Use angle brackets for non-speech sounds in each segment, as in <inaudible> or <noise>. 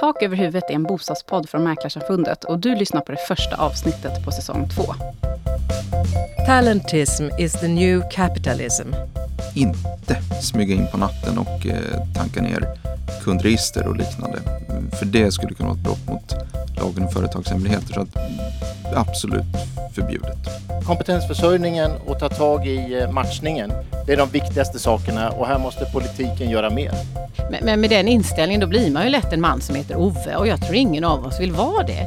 Tak över huvudet är en bostadspodd från Mäklarsamfundet och du lyssnar på det första avsnittet på säsong två. Talentism is the new capitalism. Inte smyga in på natten och eh, tanka ner kundregister och liknande. För det skulle kunna vara ett brott mot lagen om företagshemligheter. Så att, absolut förbjudet. Kompetensförsörjningen och ta tag i eh, matchningen, det är de viktigaste sakerna och här måste politiken göra mer. Men, men med den inställningen då blir man ju lätt en man som heter Ove och jag tror ingen av oss vill vara det.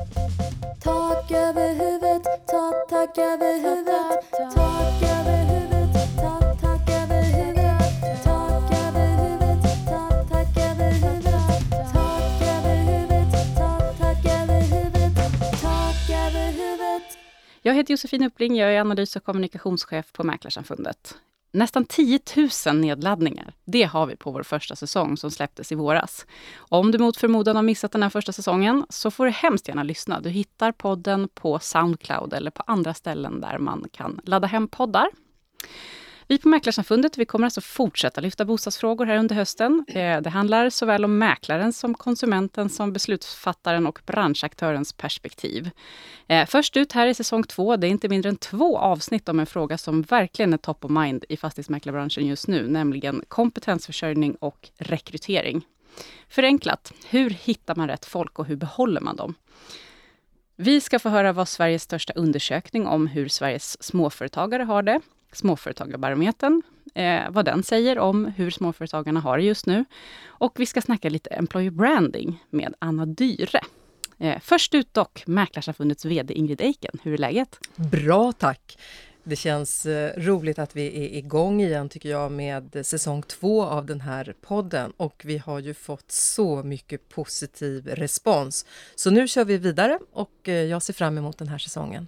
Tak över huvudet, tak, tak över huvudet, tak över huvudet, tak, tak över huvudet, tak över huvudet, tak, tak över huvudet, tak över huvudet, tak, tak över huvudet, tak över huvudet. Jag heter Josefin Uppling, jag är analys och kommunikationschef på Mäklarsamfundet. Nästan 10 000 nedladdningar, det har vi på vår första säsong som släpptes i våras. Om du mot förmodan har missat den här första säsongen så får du hemskt gärna lyssna. Du hittar podden på Soundcloud eller på andra ställen där man kan ladda hem poddar. Vi på Mäklarsamfundet vi kommer alltså fortsätta lyfta bostadsfrågor här under hösten. Eh, det handlar såväl om mäklaren som konsumenten som beslutsfattaren och branschaktörens perspektiv. Eh, först ut här i säsong två, det är inte mindre än två avsnitt om en fråga som verkligen är top of mind i fastighetsmäklarbranschen just nu, nämligen kompetensförsörjning och rekrytering. Förenklat, hur hittar man rätt folk och hur behåller man dem? Vi ska få höra vad Sveriges största undersökning om hur Sveriges småföretagare har det, Småföretagarbarometern, eh, vad den säger om hur småföretagarna har det just nu. Och vi ska snacka lite employer branding med Anna Dyre. Eh, först ut dock Mäklarsamfundets VD Ingrid Eiken. Hur är läget? Bra tack! Det känns eh, roligt att vi är igång igen tycker jag med säsong två av den här podden och vi har ju fått så mycket positiv respons. Så nu kör vi vidare och eh, jag ser fram emot den här säsongen.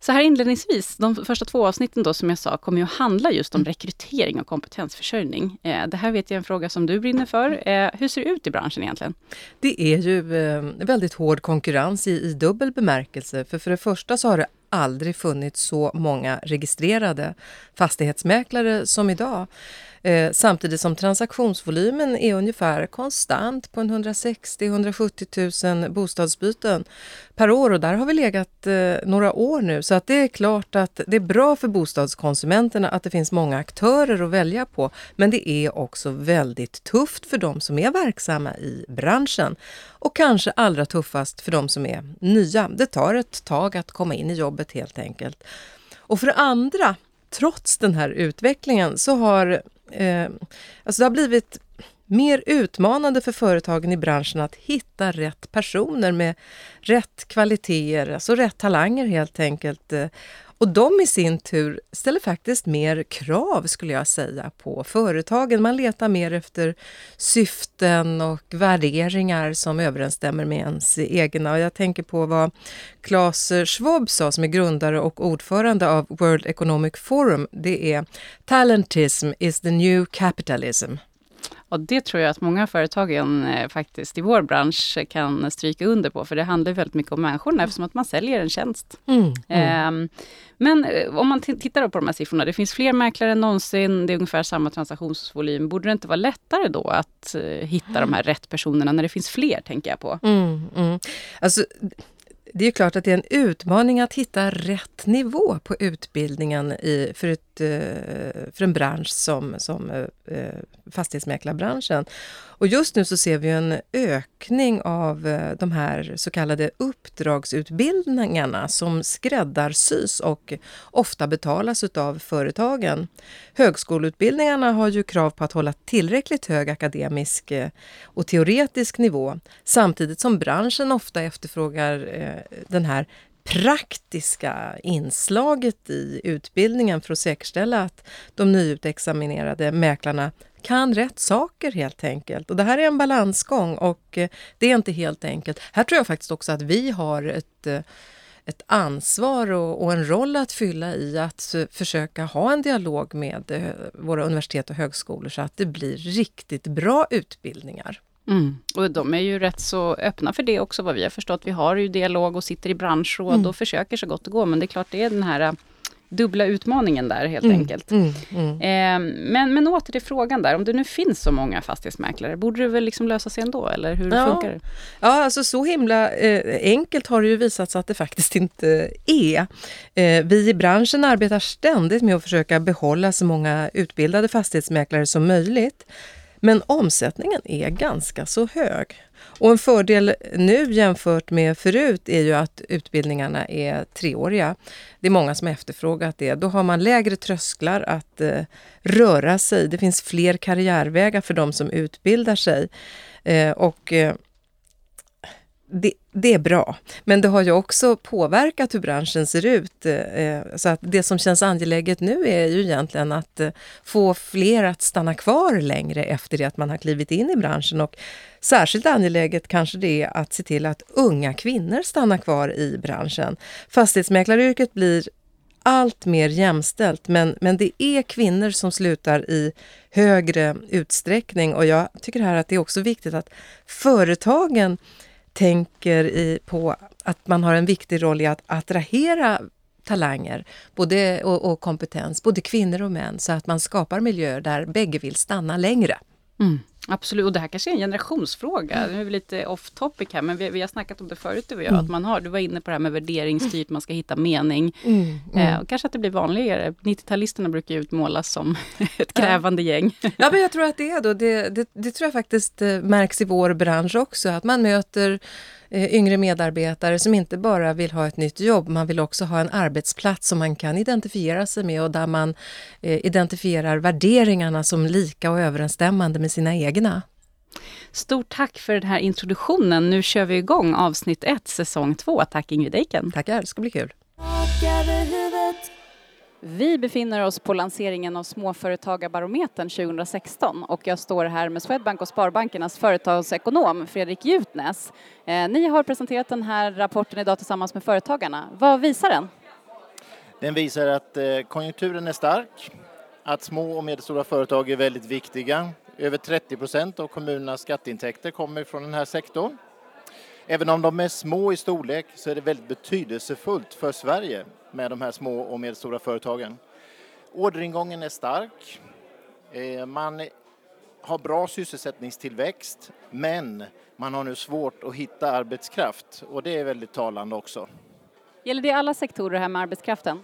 Så här inledningsvis, de första två avsnitten då som jag sa, kommer ju att handla just om rekrytering och kompetensförsörjning. Eh, det här vet jag är en fråga som du brinner för. Eh, hur ser det ut i branschen egentligen? Det är ju eh, väldigt hård konkurrens i, i dubbel bemärkelse. För för det första så har det aldrig funnits så många registrerade fastighetsmäklare som idag. Eh, samtidigt som transaktionsvolymen är ungefär konstant på en 160-170 000 bostadsbyten per år och där har vi legat eh, några år nu. Så att det är klart att det är bra för bostadskonsumenterna att det finns många aktörer att välja på. Men det är också väldigt tufft för de som är verksamma i branschen. Och kanske allra tuffast för de som är nya. Det tar ett tag att komma in i jobbet helt enkelt. Och för andra, trots den här utvecklingen så har eh, alltså det har blivit mer utmanande för företagen i branschen att hitta rätt personer med rätt kvaliteter, alltså rätt talanger helt enkelt. Eh, och de i sin tur ställer faktiskt mer krav skulle jag säga på företagen. Man letar mer efter syften och värderingar som överensstämmer med ens egna. Och jag tänker på vad Klas Schwab sa som är grundare och ordförande av World Economic Forum. Det är Talentism is the new capitalism. Och det tror jag att många företagen eh, faktiskt i vår bransch kan stryka under på, för det handlar väldigt mycket om människorna eftersom att man säljer en tjänst. Mm, Ehm, Men eh, om man tittar på de här siffrorna, det finns fler mäklare än någonsin, det är ungefär samma transaktionsvolym. Borde det inte vara lättare då att eh, hitta de här rätt personerna när det finns fler, tänker jag på? Mm, mm. Alltså, det är klart att det är en utmaning att hitta rätt nivå på utbildningen i, för, ett, Eh, för en bransch som, som eh, eh, fastighetsmäklarbranschen. Och just nu så ser vi en ökning av de här så kallade uppdragsutbildningarna som skräddarsys och ofta betalas utav företagen. Högskoleutbildningarna har ju krav på att hålla tillräckligt hög akademisk och teoretisk nivå samtidigt som branschen ofta efterfrågar den här praktiska inslaget i utbildningen för att säkerställa att de nyutexaminerade mäklarna kan rätt saker helt enkelt. Och det här är en balansgång och eh, det är inte helt enkelt. Här tror jag faktiskt också att vi har ett eh, ett ansvar och, och en roll att fylla i att försöka ha en dialog med eh, våra universitet och högskolor så att det blir riktigt bra utbildningar. Mm. Och de är ju rätt så öppna för det också, vad vi har förstått. Vi har ju dialog och sitter i branschråd Mm. och försöker så gott det går, men det är klart det är den här dubbla utmaningen där helt Mm, enkelt. Mm, mm. Eh, men, men åter till frågan där, om det nu finns så många fastighetsmäklare, borde det väl liksom lösa sig ändå, eller hur Ja. funkar det? Ja, alltså så himla eh, enkelt har det ju visat sig att det faktiskt inte är. Eh, vi i branschen arbetar ständigt med att försöka behålla så många utbildade fastighetsmäklare som möjligt. Men omsättningen är ganska så hög. Och en fördel nu jämfört med förut är ju att utbildningarna är treåriga. Det är många som har efterfrågat det. Då har man lägre trösklar att eh, röra sig. Det finns fler karriärvägar för de som utbildar sig. Eh, och eh, det, det är bra, men det har ju också påverkat hur branschen ser ut. Eh, så att det som känns angeläget nu är ju egentligen att eh, få fler att stanna kvar längre efter det att man har klivit in i branschen. Och särskilt angeläget kanske det är att se till att unga kvinnor stannar kvar i branschen. Fastighetsmäklaryrket blir allt mer jämställt, men, men det är kvinnor som slutar i högre utsträckning och jag tycker här att det är också viktigt att företagen tänker i, på att man har en viktig roll i att attrahera talanger både, och, och kompetens, både kvinnor och män, så att man skapar miljöer där bägge vill stanna längre. Mm, absolut, och det här kanske är en generationsfråga. Nu är vi lite off topic här, men vi, vi har snackat om det förut du och jag, att man har, du var inne på det här med värderingsstyrt, man ska hitta mening. Eh, och kanske att det blir vanligare. 90-talisterna brukar ju utmålas som <laughs> ett krävande gäng. Ja, men jag tror att det är då, det, det, det tror jag faktiskt eh, märks i vår bransch också, att man möter eh, yngre medarbetare som inte bara vill ha ett nytt jobb, man vill också ha en arbetsplats som man kan identifiera sig med och där man eh, identifierar värderingarna som lika och överensstämmande med sina egna. Stort tack för den här introduktionen. Nu kör vi igång avsnitt 1, säsong 2. Tack Ingrid Eiken. Tackar, det ska bli kul. Vi befinner oss på lanseringen av Småföretagarbarometern 2016 och jag står här med Swedbank och Sparbankernas företagsekonom Fredrik Jutnäs. Eh, ni har presenterat den här rapporten idag tillsammans med Företagarna. Vad visar den? Den visar att eh, konjunkturen är stark, att små och medelstora företag är väldigt viktiga. Över 30 procent av kommunernas skatteintäkter kommer från den här sektorn. Även om de är små i storlek så är det väldigt betydelsefullt för Sverige med de här små och medelstora företagen. Orderingången är stark. Eh, man har bra sysselsättningstillväxt men man har nu svårt att hitta arbetskraft och det är väldigt talande också. Gäller det alla sektorer det här med arbetskraften?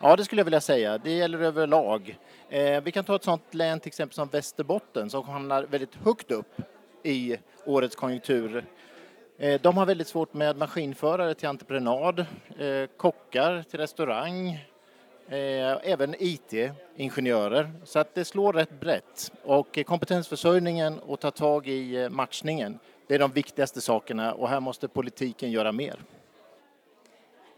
Ja, det skulle jag vilja säga. Det gäller överlag. Eh, vi kan ta ett sådant län till exempel som Västerbotten som hamnar väldigt högt upp i årets konjunktur. Eh, de har väldigt svårt med maskinförare till entreprenad, eh, kockar till restaurang, eh, även IT-ingenjörer. Så att det slår rätt brett. Och kompetensförsörjningen och ta tag i eh, matchningen, det är de viktigaste sakerna och här måste politiken göra mer.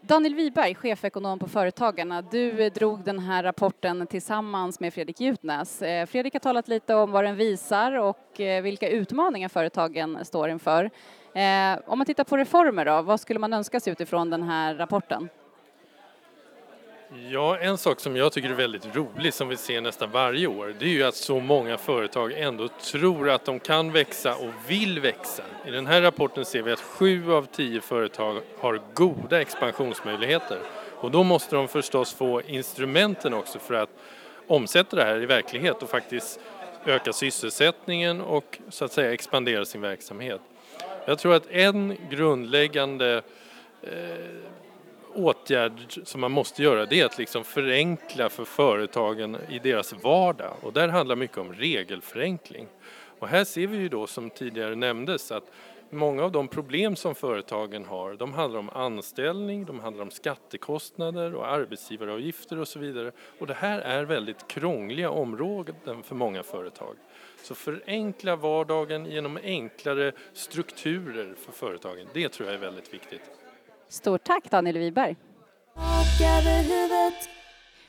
Daniel Wiberg, chefekonom på Företagarna. Du eh, drog den här rapporten tillsammans med Fredrik Jutnäs. Eh, Fredrik har talat lite om vad den visar och eh, vilka utmaningar företagen står inför. Om man tittar på reformer då, vad skulle man önska sig utifrån den här rapporten? Ja, en sak som jag tycker är väldigt rolig som vi ser nästan varje år det är ju att så många företag ändå tror att de kan växa och vill växa. I den här rapporten ser vi att sju av tio företag har goda expansionsmöjligheter och då måste de förstås få instrumenten också för att omsätta det här i verklighet och faktiskt öka sysselsättningen och så att säga expandera sin verksamhet. Jag tror att en grundläggande eh, åtgärd som man måste göra det är att liksom förenkla för företagen i deras vardag och där handlar mycket om regelförenkling. Och här ser vi ju då som tidigare nämndes att många av de problem som företagen har de handlar om anställning, de handlar om skattekostnader och arbetsgivaravgifter och så vidare. Och det här är väldigt krångliga områden för många företag. Så förenkla vardagen genom enklare strukturer för företagen, det tror jag är väldigt viktigt. Stort tack Daniel Wiberg. Tak över huvudet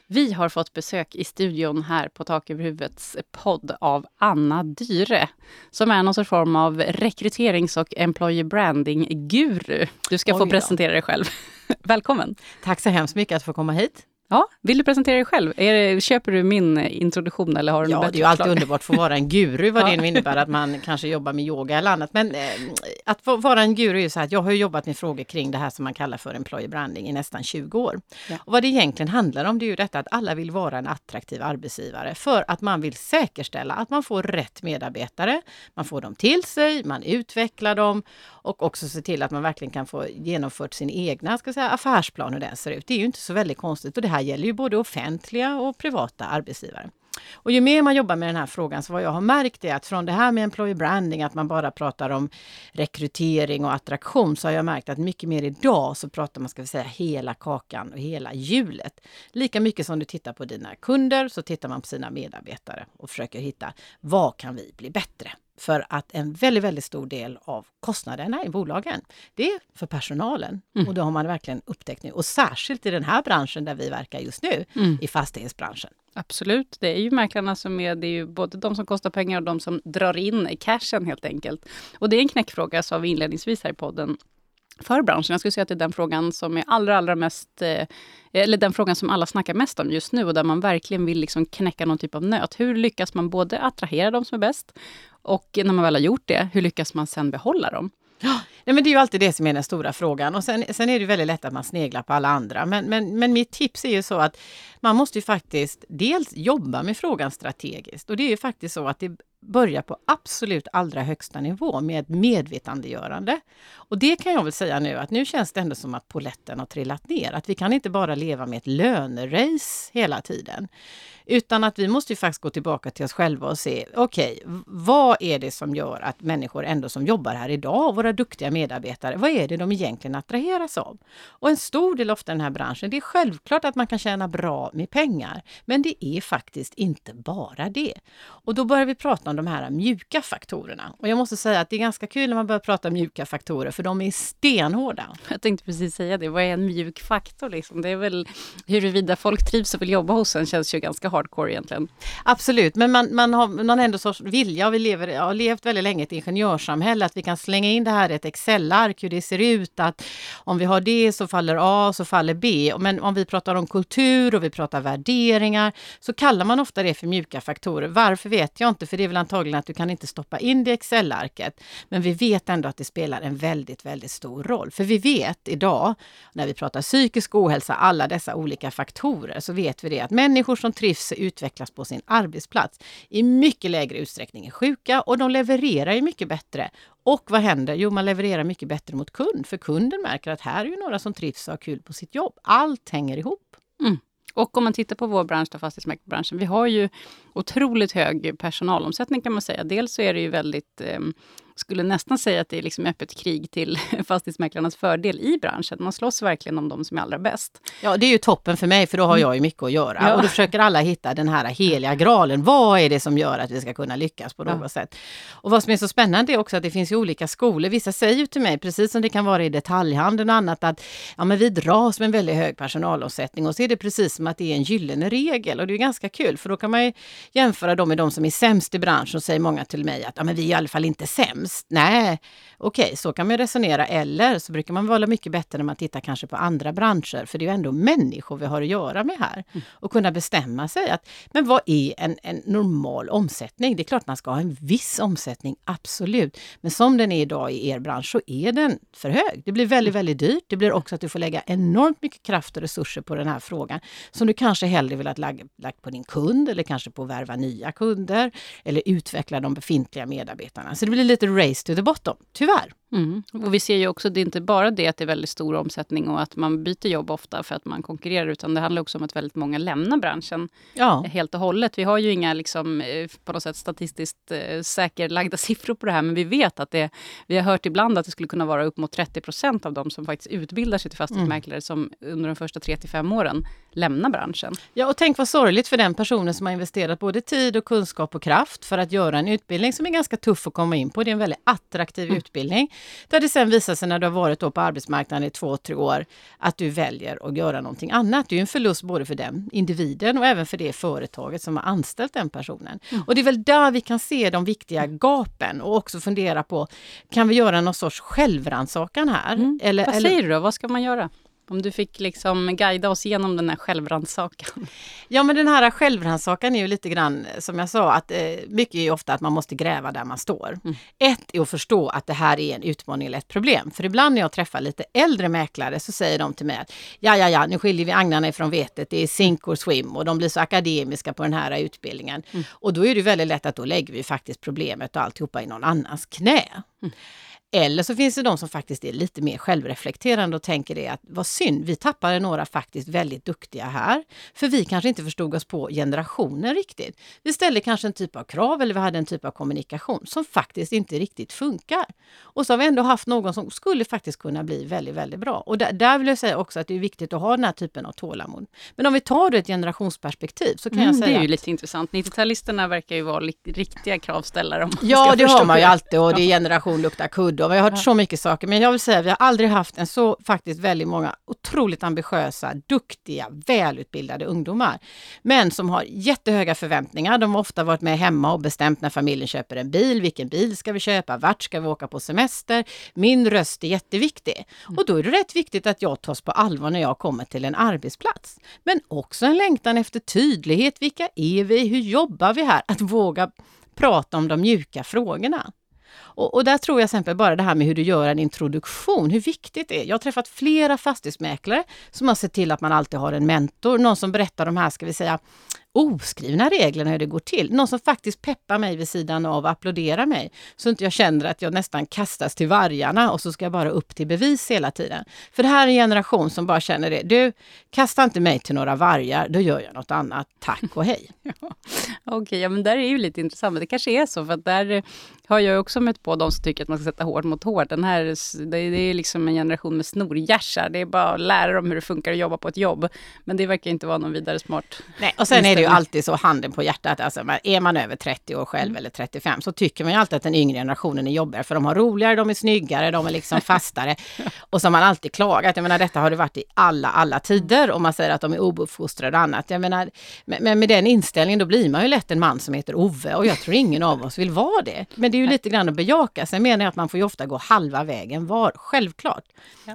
Vi har fått besök i studion här på Tak över huvudets podd av Anna Dyre, som är någon sorts form av rekryterings och employer branding-guru. Du ska Oj få då. presentera dig själv. <laughs> Välkommen! Tack så hemskt mycket att få komma hit. Ja, vill du presentera dig själv? Det, köper du min introduktion eller har du Ja, bättre det är ju alltid förslag? underbart att få vara en guru, vad <laughs> det nu innebär att man kanske jobbar med yoga eller annat. Men eh, att vara en guru är ju så här att jag har jobbat med frågor kring det här som man kallar för employer branding i nästan 20 år. Ja. Och vad det egentligen handlar om det är ju detta att alla vill vara en attraktiv arbetsgivare för att man vill säkerställa att man får rätt medarbetare, man får dem till sig, man utvecklar dem och också se till att man verkligen kan få genomfört sin egna ska säga, affärsplan hur den ser ut. Det är ju inte så väldigt konstigt och det här här gäller ju både offentliga och privata arbetsgivare. Och ju mer man jobbar med den här frågan så vad jag har märkt är att från det här med employer branding, att man bara pratar om rekrytering och attraktion, så har jag märkt att mycket mer idag så pratar man, ska vi säga, hela kakan och hela hjulet. Lika mycket som du tittar på dina kunder så tittar man på sina medarbetare och försöker hitta vad kan vi bli bättre? För att en väldigt, väldigt stor del av kostnaderna i bolagen, det är för personalen. Och det har man verkligen upptäckt nu. Och särskilt i den här branschen där vi verkar just nu, Mm. i fastighetsbranschen. Absolut, det är ju mäklarna som är, det är ju både de som kostar pengar och de som drar in cashen helt enkelt. Och det är en knäckfråga, sa vi inledningsvis här i podden, för branschen. Jag skulle säga att det är den frågan som är allra, allra mest, eh, eller den frågan som alla snackar mest om just nu och där man verkligen vill liksom knäcka någon typ av nöt. Hur lyckas man både attrahera de som är bäst och när man väl har gjort det, hur lyckas man sen behålla dem? Nej, men det är ju alltid det som är den stora frågan. Och sen, sen är det ju väldigt lätt att man sneglar på alla andra. Men, men, men mitt tips är ju så att man måste ju faktiskt dels jobba med frågan strategiskt. Och det är ju faktiskt så att det börja på absolut allra högsta nivå med ett medvetandegörande. Och det kan jag väl säga nu att nu känns det ändå som att poletten har trillat ner. Att vi kan inte bara leva med ett lönerace hela tiden. Utan att vi måste ju faktiskt gå tillbaka till oss själva och se, okej, okay, vad är det som gör att människor ändå som jobbar här idag, våra duktiga medarbetare, vad är det de egentligen attraheras av? Och en stor del av den här branschen, det är självklart att man kan tjäna bra med pengar, men det är faktiskt inte bara det. Och då börjar vi prata om de här mjuka faktorerna. Och jag måste säga att det är ganska kul när man börjar prata mjuka faktorer, för de är stenhårda. Jag tänkte precis säga det, vad är en mjuk faktor? Liksom? Det är väl huruvida folk trivs och vill jobba hos en känns ju ganska hardcore egentligen. Absolut, men man, man har har ändå sorts vilja och vi lever, jag har levt väldigt länge i ett ingenjörssamhälle, att vi kan slänga in det här i ett Excel-ark, hur det ser ut, att om vi har det så faller A, så faller B. Men om vi pratar om kultur och vi pratar värderingar, så kallar man ofta det för mjuka faktorer. Varför vet jag inte, för det är väl antagligen att du kan inte stoppa in det i Excel-arket. Men vi vet ändå att det spelar en väldigt, väldigt stor roll. För vi vet idag, när vi pratar psykisk ohälsa, alla dessa olika faktorer, så vet vi det att människor som trivs och utvecklas på sin arbetsplats i mycket lägre utsträckning är sjuka och de levererar ju mycket bättre. Och vad händer? Jo, man levererar mycket bättre mot kund, för kunden märker att här är ju några som trivs och har kul på sitt jobb. Allt hänger ihop. Mm. Och om man tittar på vår bransch, då, fastighetsmäklarbranschen, vi har ju otroligt hög personalomsättning kan man säga. Dels så är det ju väldigt, eh, skulle nästan säga att det är liksom öppet krig till <laughs> fastighetsmäklarnas fördel i branschen. Man slåss verkligen om de som är allra bäst. Ja, det är ju toppen för mig, för då har jag ju mycket att göra. Ja. Och då försöker alla hitta den här heliga graalen. Vad är det som gör att vi ska kunna lyckas på något Ja. sätt? Och vad som är så spännande är också att det finns ju olika skolor. Vissa säger till mig, precis som det kan vara i detaljhandeln och annat, att ja, men vi dras med en väldigt hög personalomsättning och så är det precis som att det är en gyllene regel. Och det är ganska kul, för då kan man jämföra dem med de som är sämst i branschen, och säger många till mig att ja, men vi är i alla fall inte sämst. Nej, okej, så kan man resonera. Eller så brukar man vara mycket bättre när man tittar kanske på andra branscher, för det är ju ändå människor vi har att göra med här. Och kunna bestämma sig att, men vad är en, en normal omsättning? Det är klart man ska ha en viss omsättning, absolut. Men som den är idag i er bransch så är den för hög. Det blir väldigt, väldigt dyrt. Det blir också att du får lägga enormt mycket kraft och resurser på den här frågan som du kanske hellre vill ha lagt lagt på din kund eller kanske på att värva nya kunder eller utveckla de befintliga medarbetarna. Så det blir lite race to the bottom, tyvärr. Mm. Och vi ser ju också, det är inte bara det att det är väldigt stor omsättning och att man byter jobb ofta för att man konkurrerar, utan det handlar också om att väldigt många lämnar branschen Ja. helt och hållet. Vi har ju inga liksom, eh, på något sätt statistiskt eh, säkerlagda <laughs> siffror på det här, men vi vet att det, vi har hört ibland att det skulle kunna vara upp mot 30 procent av de som faktiskt utbildar sig till fastighetsmäklare som under de första 3 till 5 åren lämnar branschen. Ja, och tänk vad sorgligt för den personen som har investerat både tid och kunskap och kraft för att göra en utbildning som är ganska tuff att komma in på. Det är en väldigt attraktiv utbildning. Där det sen visar sig när du har varit på arbetsmarknaden i två, tre år att du väljer att göra någonting annat. Det är en förlust både för den individen och även för det företaget som har anställt den personen. Och det är väl där vi kan se de viktiga gapen och också fundera på, kan vi göra någon sorts självrannsakan här? Eller, Vad eller, säger du då? Vad ska man göra? Om du fick liksom guida oss igenom den här självrannsakan. <laughs> Ja men den här självrannsakan är ju lite grann som jag sa att eh, mycket är ju ofta att man måste gräva där man står. Mm. Ett är att förstå att det här är en utmaning eller ett problem. För ibland när jag träffar lite äldre mäklare så säger de till mig att ja ja ja nu skiljer vi agnarna ifrån vetet, det är sink och swim och de blir så akademiska på den här utbildningen. Och då är det väldigt lätt att då lägger vi faktiskt problemet och alltihopa i någon annans knä. Eller så finns det de som faktiskt är lite mer självreflekterande och tänker det att vad synd, vi tappade några faktiskt väldigt duktiga här. För vi kanske inte förstod oss på generationen riktigt. Vi ställde kanske en typ av krav eller vi hade en typ av kommunikation som faktiskt inte riktigt funkar. Och så har vi ändå haft någon som skulle faktiskt kunna bli väldigt, väldigt bra. Och där, där vill jag säga också att det är viktigt att ha den här typen av tålamod. Men om vi tar det ett generationsperspektiv så kan jag Mm, säga det är ju att- lite intressant. 90-talisterna verkar ju vara riktiga kravställare. Om man Ja, ska det har man ju alltid och det är generation luktar kudde och vi har hört så mycket saker. Men jag vill säga, vi har aldrig haft en så faktiskt väldigt många otroligt ambitiösa, duktiga, välutbildade ungdomar. Men som har jättehöga förväntningar. De har ofta varit med hemma och bestämt när familjen köper en bil. Vilken bil ska vi köpa? Vart ska vi åka på semester? Min röst är jätteviktig. Och då är det rätt viktigt att jag tas på allvar när jag kommer till en arbetsplats. Men också en längtan efter tydlighet. Vilka är vi? Hur jobbar vi här? Att våga prata om de mjuka frågorna. Och, och där tror jag till exempel bara det här med hur du gör en introduktion, hur viktigt det är. Jag har träffat flera fastighetsmäklare som har sett till att man alltid har en mentor, någon som berättar de här, ska vi säga, oskrivna reglerna hur det går till. Någon som faktiskt peppar mig vid sidan av och applåderar mig. Så inte jag känner att jag nästan kastas till vargarna och så ska jag bara upp till bevis hela tiden. För det här är en generation som bara känner det. Du, kasta inte mig till några vargar, då gör jag något annat. Tack och hej. <laughs> Okej, ja, men där är ju lite intressant. Men det kanske är så, för att där har jag ju också mött på de som tycker att man ska sätta hårt mot hårt. Den här, det, är liksom en generation med snorgärsar. Det är bara att lära dem hur det funkar att jobba på ett jobb. Men det verkar inte vara någon vidare smart. Nej, och sen är det ju alltid så, handen på hjärtat, alltså, är man över 30 år själv eller 35 så tycker man ju alltid att den yngre generationen är jobbigare för de har roligare, de är snyggare, de är liksom <laughs> fastare. och så har man alltid klagat, jag menar detta har det varit i alla, alla tider och man säger att de är ouppfostrade och annat. Jag menar, men men med den inställningen då blir man ju lätt en man som heter Ove och jag tror ingen av oss vill vara det. Men det är ju lite grann att bejaka. Sen menar jag att man får ju ofta gå halva vägen var, självklart.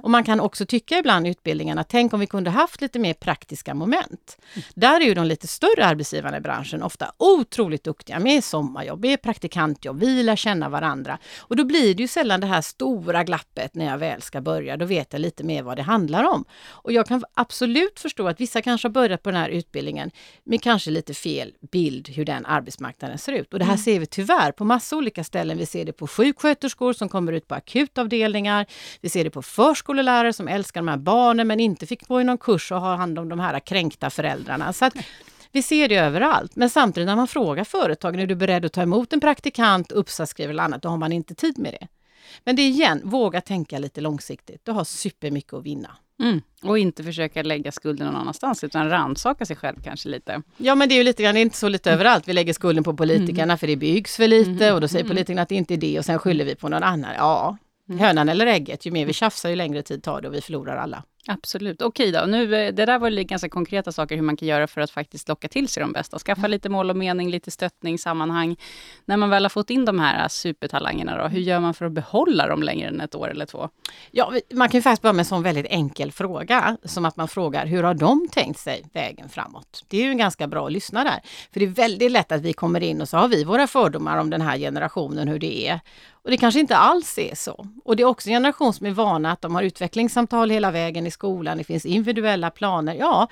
Och man kan också tycka ibland i utbildningarna, tänk om vi kunde haft lite mer praktiska moment. Där är ju de lite större arbetsgivarna i branschen ofta otroligt duktiga med sommarjobb, med praktikantjobb, vi lär känna varandra. Och då blir det ju sällan det här stora glappet när jag väl ska börja, då vet jag lite mer vad det handlar om. Och jag kan absolut förstå att vissa kanske har börjat på den här utbildningen med kanske lite fel bild hur den arbetsmarknaden ser ut. Och det här ser vi tyvärr på massa olika ställen. Vi ser det på sjuksköterskor som kommer ut på akutavdelningar. Vi ser det på förskollärare som älskar de här barnen men inte fick gå i någon kurs och ha hand om de här kränkta föräldrarna. Så att vi ser det överallt. Men samtidigt när man frågar företagen, är du beredd att ta emot en praktikant, uppsatsskrivare eller annat, då har man inte tid med det. Men det är igen, våga tänka lite långsiktigt. Du har supermycket att vinna. Mm. Och inte försöka lägga skulden någon annanstans, utan rannsaka sig själv kanske lite. Ja men det är ju lite grann, det är inte så lite överallt. Vi lägger skulden på politikerna för det byggs för lite och då säger politikerna att det inte är det och sen skyller vi på någon annan. Ja, hönan eller ägget, ju mer vi tjafsar ju längre tid tar det och vi förlorar alla. Absolut. Okej då, nu, eh, det där var ganska konkreta saker hur man kan göra för att faktiskt locka till sig de bästa. Skaffa lite mål och mening, lite stöttning, sammanhang. När man väl har fått in de här supertalangerna då, hur gör man för att behålla dem längre än ett år eller två? Ja, man kan ju faktiskt börja med en sån väldigt enkel fråga som att man frågar hur har de tänkt sig vägen framåt? Det är ju ganska bra att lyssna där. För det är väldigt lätt att vi kommer in och så har vi våra fördomar om den här generationen, hur det är. Och det kanske inte alls är så. Och det är också en generation som är vana att de har utvecklingssamtal hela vägen i skolan, det finns individuella planer. Ja,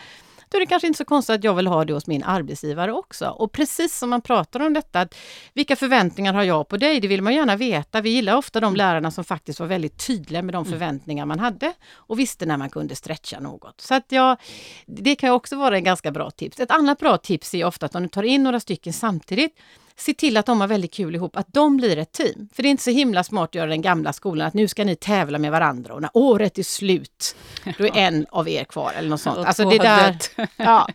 då är det kanske inte så konstigt att jag vill ha det hos min arbetsgivare också. Och precis som man pratar om detta, att vilka förväntningar har jag på dig? Det vill man gärna veta. Vi gillar ofta de lärarna som faktiskt var väldigt tydliga med de förväntningar man hade och visste när man kunde stretcha något. Så att jag, det kan också vara en ganska bra tips. Ett annat bra tips är ofta att om du tar in några stycken samtidigt, se till att de har väldigt kul ihop, att de blir ett team. För det är inte så himla smart att göra den gamla skolan, att nu ska ni tävla med varandra och när året är slut, då är en av er kvar eller något sånt. Alltså det där, <laughs> ja,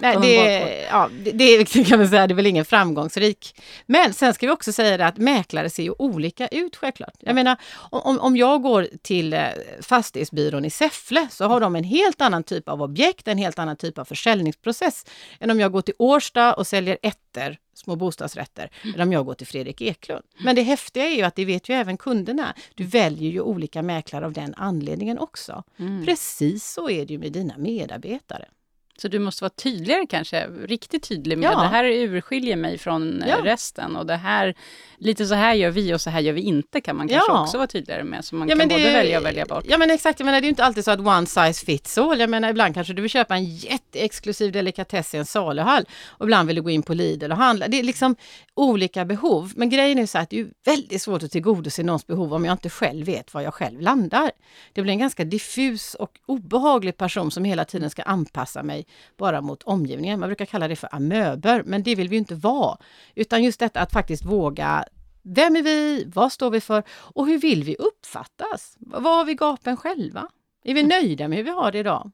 nej, De det, ja, det, <laughs> det kan man säga, det är väl ingen framgångsrik. Men sen ska vi också säga det att mäklare ser ju olika ut självklart. Jag menar, om, om jag går till eh, fastighetsbyrån i Säffle så har de en helt annan typ av objekt, en helt annan typ av försäljningsprocess än om jag går till Årsta och säljer ettor små bostadsrätter medan jag går till Fredrik Eklund. Men det häftiga är ju att det vet ju även kunderna. Du väljer ju olika mäklare av den anledningen också. Mm. Precis så är det ju med dina medarbetare. Så du måste vara tydligare kanske, riktigt tydlig med Ja. det här urskiljer mig från eh, Ja. resten och det här, lite så här gör vi och så här gör vi inte kan man kanske Ja. också vara tydligare med så man kan både är- välja och välja bort. Ja men exakt, jag menar, det är ju inte alltid så att one size fits all. Jag menar ibland kanske du vill köpa en jätteexklusiv delikatess i en saluhall och ibland vill du gå in på Lidl och handla. Det är liksom olika behov. Men grejen är så att det är väldigt svårt att tillgodose någons behov om jag inte själv vet var jag själv landar. Det blir en ganska diffus och obehaglig person som hela tiden ska anpassa mig bara mot omgivningen. Man brukar kalla det för amöber, men det vill vi ju inte vara. Utan just detta att faktiskt våga vem är vi? Vad står vi för? Och hur vill vi uppfattas? Vad har vi gapen själva? Är vi nöjda med hur vi har det idag?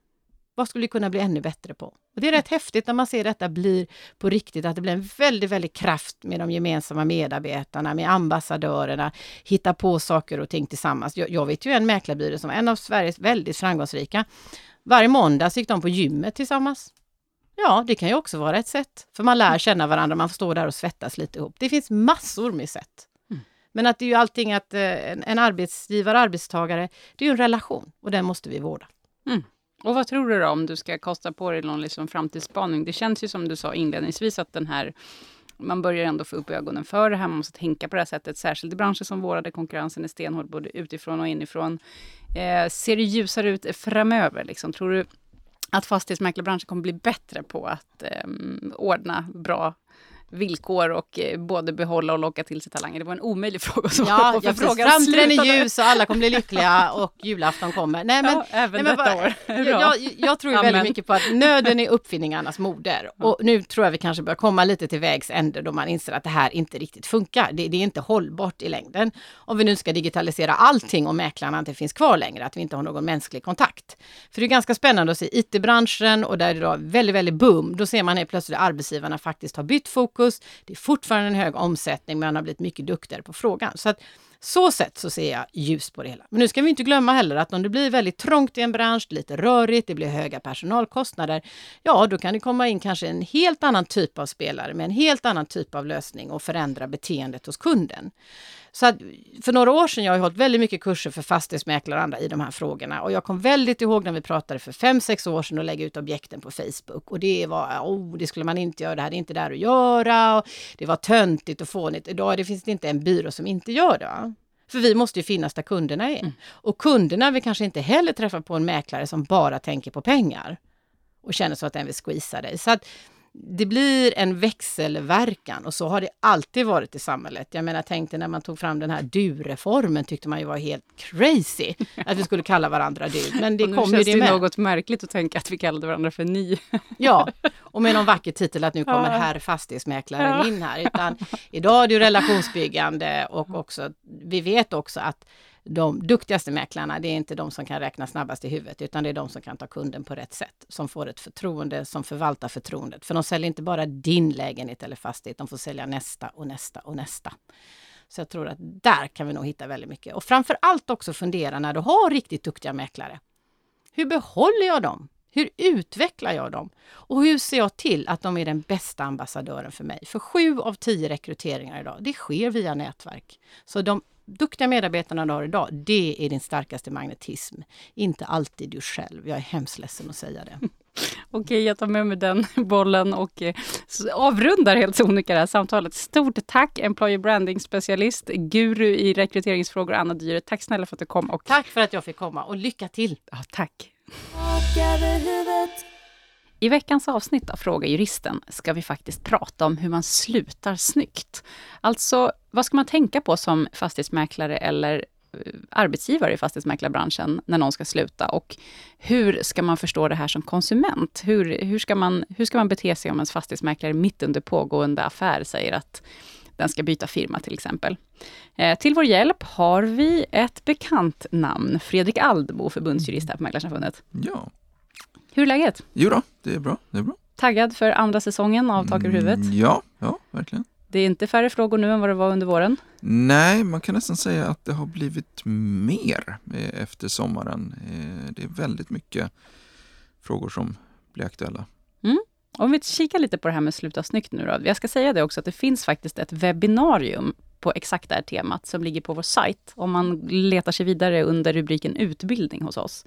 Vad skulle vi kunna bli ännu bättre på? Och det är rätt häftigt när man ser detta blir på riktigt, att det blir en väldigt, väldigt kraft med de gemensamma medarbetarna, med ambassadörerna, hitta på saker och ting tillsammans. Jag, jag vet ju en mäklarbyrå som är en av Sveriges väldigt framgångsrika. Varje måndag så gick de på gymmet tillsammans. Ja, det kan ju också vara ett sätt. För man lär känna varandra, man får stå där och svettas lite ihop. Det finns massor med sätt. Men att det är ju allting att eh, en, en arbetsgivare, arbetstagare, det är ju en relation och den måste vi vårda. Och vad tror du då om du ska kosta på dig någon liksom framtidsspaning? Det känns ju som du sa inledningsvis att den här man börjar ändå få upp ögonen för det här, man måste tänka på det här sättet, särskilt i branscher som våra där konkurrensen är stenhård både utifrån och inifrån. Eh, ser det ljusare ut framöver? Liksom? Tror du att fastighetsmäklarbranschen kommer bli bättre på att eh, ordna bra villkor och eh, både behålla och locka till sig talanger? Det var en omöjlig <laughs> fråga svara Ja, på, för precis. frågan Framtiden är ljus och alla kommer bli lyckliga <laughs> och julafton kommer. Nej, men, ja, även nej, men detta år. <laughs> jag, jag, jag tror ju väldigt mycket på att nöden är uppfinningarnas moder. Och nu tror jag vi kanske börjar komma lite till vägs ände då man inser att det här inte riktigt funkar. Det, det är inte hållbart i längden. Om vi nu ska digitalisera allting och mäklarna inte finns kvar längre, att vi inte har någon mänsklig kontakt. För det är ganska spännande att se IT-branschen och där är det då väldigt, väldigt boom. Då ser man helt plötsligt att arbetsgivarna faktiskt har bytt fokus. Det är fortfarande en hög omsättning, men man har blivit mycket duktigare på frågan. Så att så sett så ser jag ljus på det hela. Men nu ska vi inte glömma heller att om det blir väldigt trångt i en bransch, lite rörigt, det blir höga personalkostnader, ja då kan det komma in kanske en helt annan typ av spelare med en helt annan typ av lösning och förändra beteendet hos kunden. Så att för några år sedan, jag har ju hållit väldigt mycket kurser för fastighetsmäklare och andra i de här frågorna och jag kom väldigt ihåg när vi pratade för fem sex år sedan och lägga ut objekten på Facebook och det var, oh, det skulle man inte göra, det här är inte där att göra och det var töntigt och fånigt. Idag det finns det inte en byrå som inte gör det. va? För vi måste ju finnas där kunderna är. Och kunderna vill kanske inte heller träffa på en mäklare som bara tänker på pengar och känner så att den vill squeeza dig. Så att det blir en växelverkan och så har det alltid varit i samhället. Jag menar, tänk dig när man tog fram den här du-reformen tyckte man ju var helt crazy att vi skulle kalla varandra du. Men det kom ju det det med. något märkligt att tänka att vi kallade varandra för ni. <laughs> Ja, och med någon vacker titel att nu kommer Ja. herr fastighetsmäklaren Ja. in här. Utan idag är det ju relationsbyggande och också, vi vet också att de duktigaste mäklarna, det är inte de som kan räkna snabbast i huvudet, utan det är de som kan ta kunden på rätt sätt, som får ett förtroende, som förvaltar förtroendet. För de säljer inte bara din lägenhet eller fastighet, de får sälja nästa och nästa och nästa. Så jag tror att där kan vi nog hitta väldigt mycket. Och framför allt också fundera när du har riktigt duktiga mäklare. Hur behåller jag dem? Hur utvecklar jag dem? Och hur ser jag till att de är den bästa ambassadören för mig? För sju av tio rekryteringar idag, det sker via nätverk. Så de duktiga medarbetarna du har idag, det är din starkaste magnetism. Inte alltid du själv. Jag är hemskt ledsen att säga det. <laughs> Okej, jag tar med mig den bollen och eh, avrundar helt sonika det här samtalet. Stort tack Employer Branding specialist, guru i rekryteringsfrågor Anna Dyre. Tack snälla för att du kom och Tack för att jag fick komma och lycka till! ja, tack. I veckans avsnitt av Fråga Juristen ska vi faktiskt prata om hur man slutar snyggt. Alltså, vad ska man tänka på som fastighetsmäklare eller eh, arbetsgivare i fastighetsmäklarbranschen när någon ska sluta? Och hur ska man förstå det här som konsument? Hur, hur, ska, man, hur ska man bete sig om ens fastighetsmäklare mitt under pågående affär säger att den ska byta firma till exempel. Eh, till vår hjälp har vi ett bekant namn, Fredrik Aldbo, förbundsjurist här på Mäklarsamfundet. Ja, Hur är läget? jo då, det är bra. Det är bra. Taggad för andra säsongen av Tak över huvudet? Mm, Ja, ja, verkligen. Det är inte färre frågor nu än vad det var under våren. Nej, man kan nästan säga att det har blivit mer eh, efter sommaren. Eh, Det är väldigt mycket frågor som blir aktuella. Om vi kikar lite på det här med sluta snyggt nu då. Jag ska säga det också att det finns faktiskt ett webbinarium på exakt det här temat som ligger på vår sajt. Om man letar sig vidare under rubriken utbildning hos oss.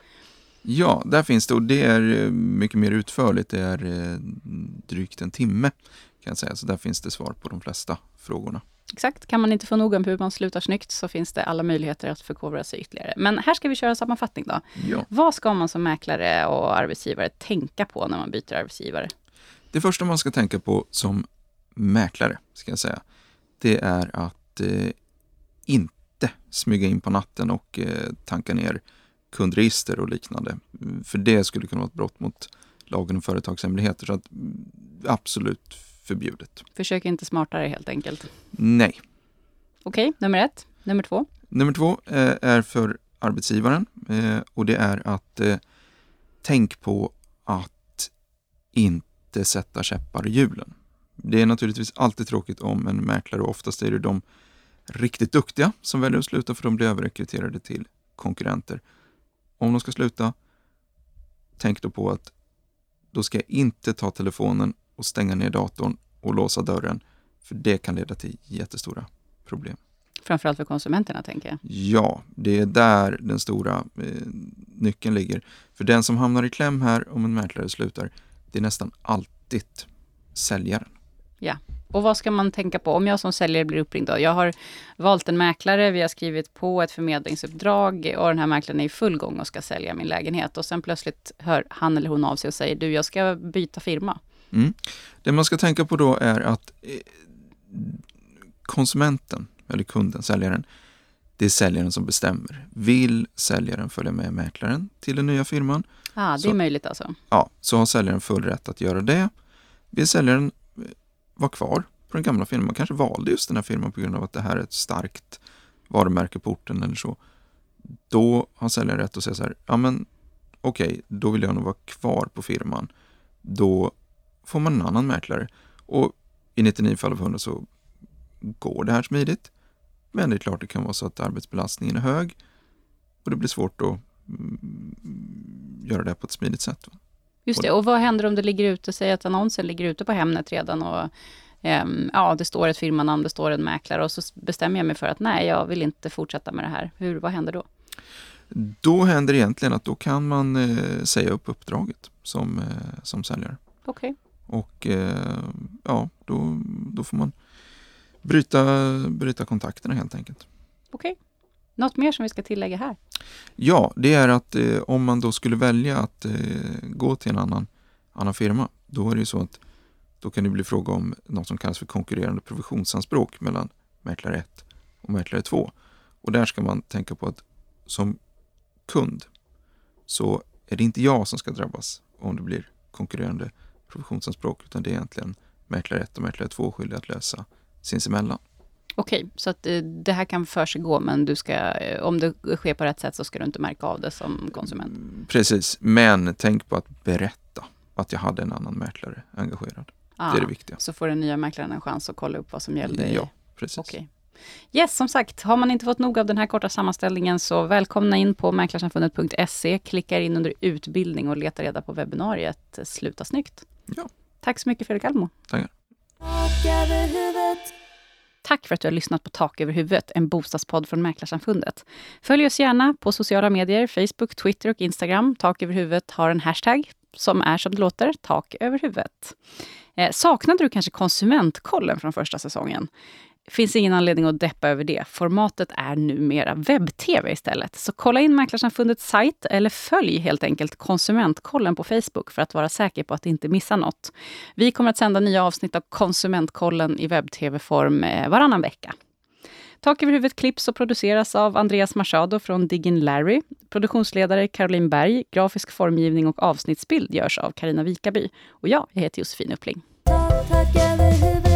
Ja, där finns det och det är eh, mycket mer utförligt. Det är eh, drygt en timme kan jag säga. Så där finns det svar på de flesta frågorna. Exakt. Kan man inte få nog om hur man slutar snyggt så finns det alla möjligheter att förkovra sig ytterligare. Men här ska vi köra en sammanfattning då. Ja. Vad ska man som mäklare och arbetsgivare tänka på när man byter arbetsgivare? Det första man ska tänka på som mäklare, ska jag säga, det är att eh, inte smyga in på natten och eh, tanka ner kundregister och liknande. För det skulle kunna vara ett brott mot lagen om företagshemligheter. Så att, mm, absolut förbjudet. Försök inte smartare helt enkelt. Nej. Okej, nummer ett. Nummer två. Nummer två eh, är för arbetsgivaren eh, och det är att eh, tänk på att inte sätta käppar i hjulen. Det är naturligtvis alltid tråkigt om en mäklare och oftast är det de riktigt duktiga som väljer att sluta för de blir överrekryterade till konkurrenter. Om de ska sluta, tänk då på att då ska jag inte ta telefonen och stänga ner datorn och låsa dörren för det kan leda till jättestora problem. Framförallt för konsumenterna, tänker jag. Ja, det är där den stora eh, nyckeln ligger. För den som hamnar i kläm här om en mäklare slutar, det är nästan alltid säljaren. Ja. Och vad ska man tänka på om jag som säljare blir uppringd? Då? Jag har valt en mäklare, vi har skrivit på ett förmedlingsuppdrag och den här mäklaren är i full gång och ska sälja min lägenhet. Och sen plötsligt hör han eller hon av sig och säger, du, jag ska byta firma. Mm. Det man ska tänka på då är att eh, konsumenten, eller kunden, säljaren, det är säljaren som bestämmer. Vill säljaren följa med mäklaren till den nya firman, Ah, det Så- är möjligt alltså. ja, så har säljaren full rätt att göra det. Vill säljaren eh, vara kvar på den gamla firman, kanske valde just den här firman på grund av att det här är ett starkt varumärke på orten eller så. Då har säljaren rätt att säga så här, ja men okej, då vill jag nog vara kvar på firman. Då får man en annan mäklare. Och i 99 fall av 100 så går det här smidigt. Men det är klart det kan vara så att arbetsbelastningen är hög och det blir svårt att mm, göra det på ett smidigt sätt. Va? Just det, och vad händer om det ligger ute, säg att annonsen ligger ute på Hemnet redan och ehm, ja, det står ett firmanamn, det står en mäklare och så bestämmer jag mig för att nej, jag vill inte fortsätta med det här. Hur, vad händer då? Då händer egentligen att då kan man eh, säga upp uppdraget som, eh, som säljare. Okej. Och eh, ja, då, då får man bryta, bryta kontakterna helt enkelt. Okej. Något mer som vi ska tillägga här? Ja, det är att eh, om man då skulle välja att eh, gå till en annan, annan firma, då är det ju så att då kan det bli fråga om något som kallas för konkurrerande provisionsanspråk mellan mäklare 1 och mäklare 2. Och där ska man tänka på att som kund så är det inte jag som ska drabbas om det blir konkurrerande provisionsanspråk, utan det är egentligen mäklare 1 och mäklare 2 skyldiga att lösa sinsemellan. Okej, så att eh, det här kan för sig gå, men du ska, eh, om det sker på rätt sätt så ska du inte märka av det som konsument. Precis, men tänk på att berätta att jag hade en annan mäklare engagerad. Ah, Det är det viktiga. Så får den nya mäklaren en chans att kolla upp vad som gällde. Ja, precis. Okej. Yes, som sagt, har man inte fått nog av den här korta sammanställningen så välkomna in på mäklarsamfundet.se, klicka in under utbildning och leta reda på webbinariet Sluta snyggt. Ja. Tack så mycket Fredrik Almo. Huvudet. Tack för att du har lyssnat på Tak över huvudet, en bostadspodd från Mäklarsamfundet. Följ oss gärna på sociala medier, Facebook, Twitter och Instagram. Tak över huvudet har en hashtag som är som det låter, tak över huvudet. Eh, saknade du kanske konsumentkollen från första säsongen? Finns ingen anledning att deppa över det. Formatet är numera webb-tv istället. Så kolla in Mäklarsamfundets sajt eller följ helt enkelt Konsumentkollen på Facebook för att vara säker på att inte missa något. Vi kommer att sända nya avsnitt av Konsumentkollen i webb-tv-form eh, varannan vecka. Tak över huvudet klipps och produceras av Andreas Machado från Diggin Larry. Produktionsledare Caroline Berg, grafisk formgivning och avsnittsbild görs av Karina Vikaby. Och jag, jag heter Josefin Uppling. Över